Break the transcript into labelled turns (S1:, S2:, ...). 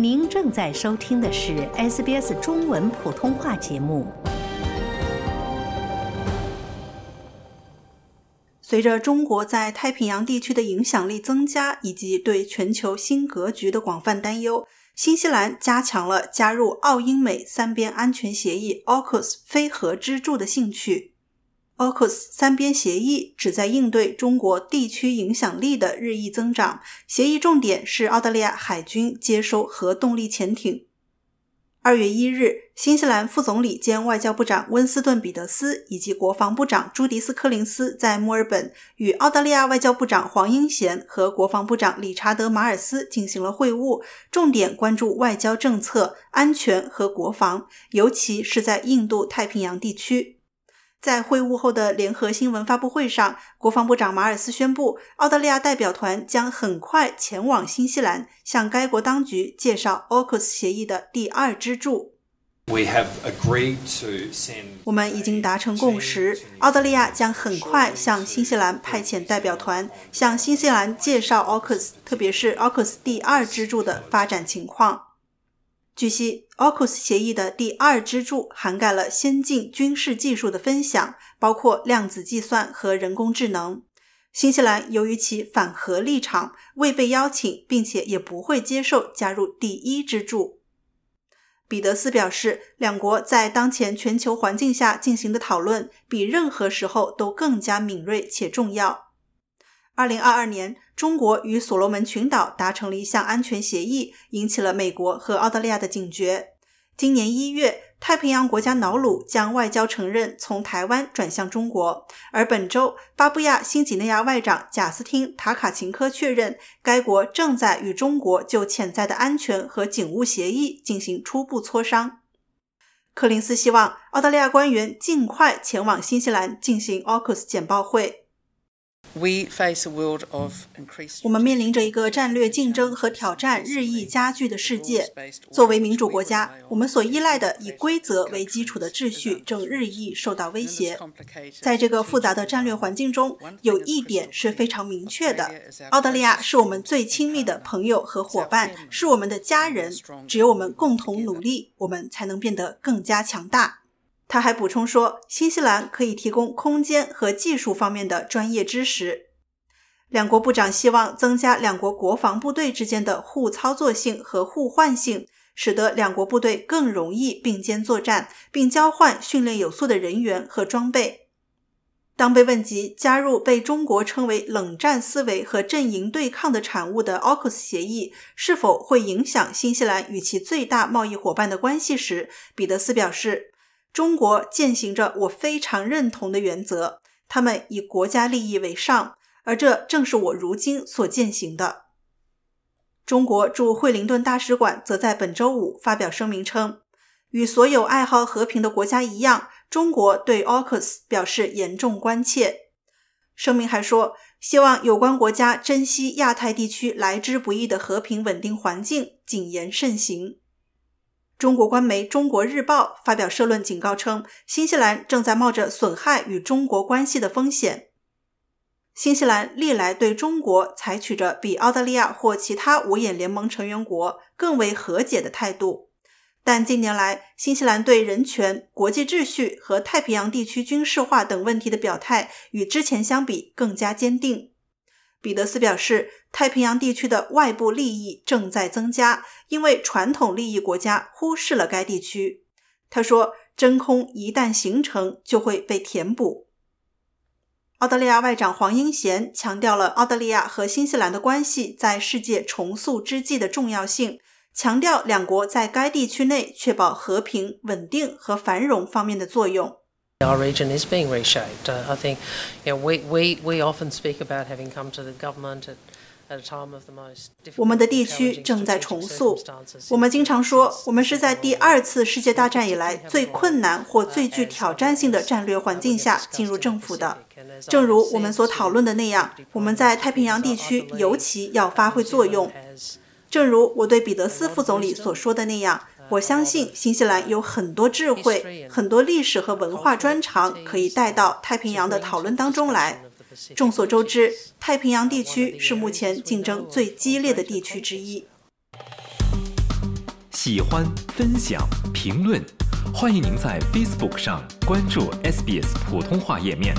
S1: 您正在收听的是 SBS 中文普通话节目。
S2: 随着中国在太平洋地区的影响力增加，以及对全球新格局的广泛担忧，新西兰加强了加入澳英美三边安全协议 （AUKUS） 非核支柱的兴趣。AUKUS 三边协议旨在应对中国地区影响力的日益增长。协议重点是澳大利亚海军接收核动力潜艇。二月一日，新西兰副总理兼外交部长温斯顿·彼得斯以及国防部长朱迪斯·科林斯在墨尔本与澳大利亚外交部长黄英贤和国防部长理查德·马尔斯进行了会晤，重点关注外交政策、安全和国防，尤其是在印度太平洋地区。在会晤后的联合新闻发布会上，国防部长马尔斯宣布，澳大利亚代表团将很快前往新西兰，向该国当局介绍 AUKUS 协议的第二支柱。我们已经达成共识，澳大利亚将很快向新西兰派遣代表团，向新西兰介绍 AUKUS，特别是 AUKUS 第二支柱的发展情况。据悉，AUKUS 协议的第二支柱涵盖了先进军事技术的分享，包括量子计算和人工智能。新西兰由于其反核立场，未被邀请，并且也不会接受加入第一支柱。彼得斯表示，两国在当前全球环境下进行的讨论，比任何时候都更加敏锐且重要。二零二二年，中国与所罗门群岛达成了一项安全协议，引起了美国和澳大利亚的警觉。今年一月，太平洋国家瑙鲁将外交承认从台湾转向中国，而本周，巴布亚新几内亚外长贾斯汀·塔卡琴科确认，该国正在与中国就潜在的安全和警务协议进行初步磋商。柯林斯希望澳大利亚官员尽快前往新西兰进行 AUKUS 简报会。我们面临着一个战略竞争和挑战日益加剧的世界。作为民主国家，我们所依赖的以规则为基础的秩序正日益受到威胁。在这个复杂的战略环境中，有一点是非常明确的：澳大利亚是我们最亲密的朋友和伙伴，是我们的家人。只有我们共同努力，我们才能变得更加强大。他还补充说，新西兰可以提供空间和技术方面的专业知识。两国部长希望增加两国国防部队之间的互操作性和互换性，使得两国部队更容易并肩作战，并交换训练有素的人员和装备。当被问及加入被中国称为冷战思维和阵营对抗的产物的 AUKUS 协议是否会影响新西兰与其最大贸易伙伴的关系时，彼得斯表示。中国践行着我非常认同的原则，他们以国家利益为上，而这正是我如今所践行的。中国驻惠灵顿大使馆则在本周五发表声明称，与所有爱好和平的国家一样，中国对 AUKUS 表示严重关切。声明还说，希望有关国家珍惜亚太地区来之不易的和平稳定环境，谨言慎行。中国官媒《中国日报》发表社论，警告称，新西兰正在冒着损害与中国关系的风险。新西兰历来对中国采取着比澳大利亚或其他五眼联盟成员国更为和解的态度，但近年来，新西兰对人权、国际秩序和太平洋地区军事化等问题的表态与之前相比更加坚定。彼得斯表示，太平洋地区的外部利益正在增加，因为传统利益国家忽视了该地区。他说：“真空一旦形成，就会被填补。”澳大利亚外长黄英贤强调了澳大利亚和新西兰的关系在世界重塑之际的重要性，强调两国在该地区内确保和平、稳定和繁荣方面的作用。
S3: Our region is being reshaped. I think, you know, we we we often speak about having come to the government at at a time of the most.
S2: 我们的地区正在重塑。我们经常说，我们是在第二次世界大战以来最困难或最具挑战性的战略环境下进入政府的。正如我们所讨论的那样，我们在太平洋地区尤其要发挥作用。正如我对彼得斯副总理所说的那样。我相信新西兰有很多智慧、很多历史和文化专长可以带到太平洋的讨论当中来。众所周知，太平洋地区是目前竞争最激烈的地区之一。
S4: 喜欢、分享、评论，欢迎您在 Facebook 上关注 SBS 普通话页面。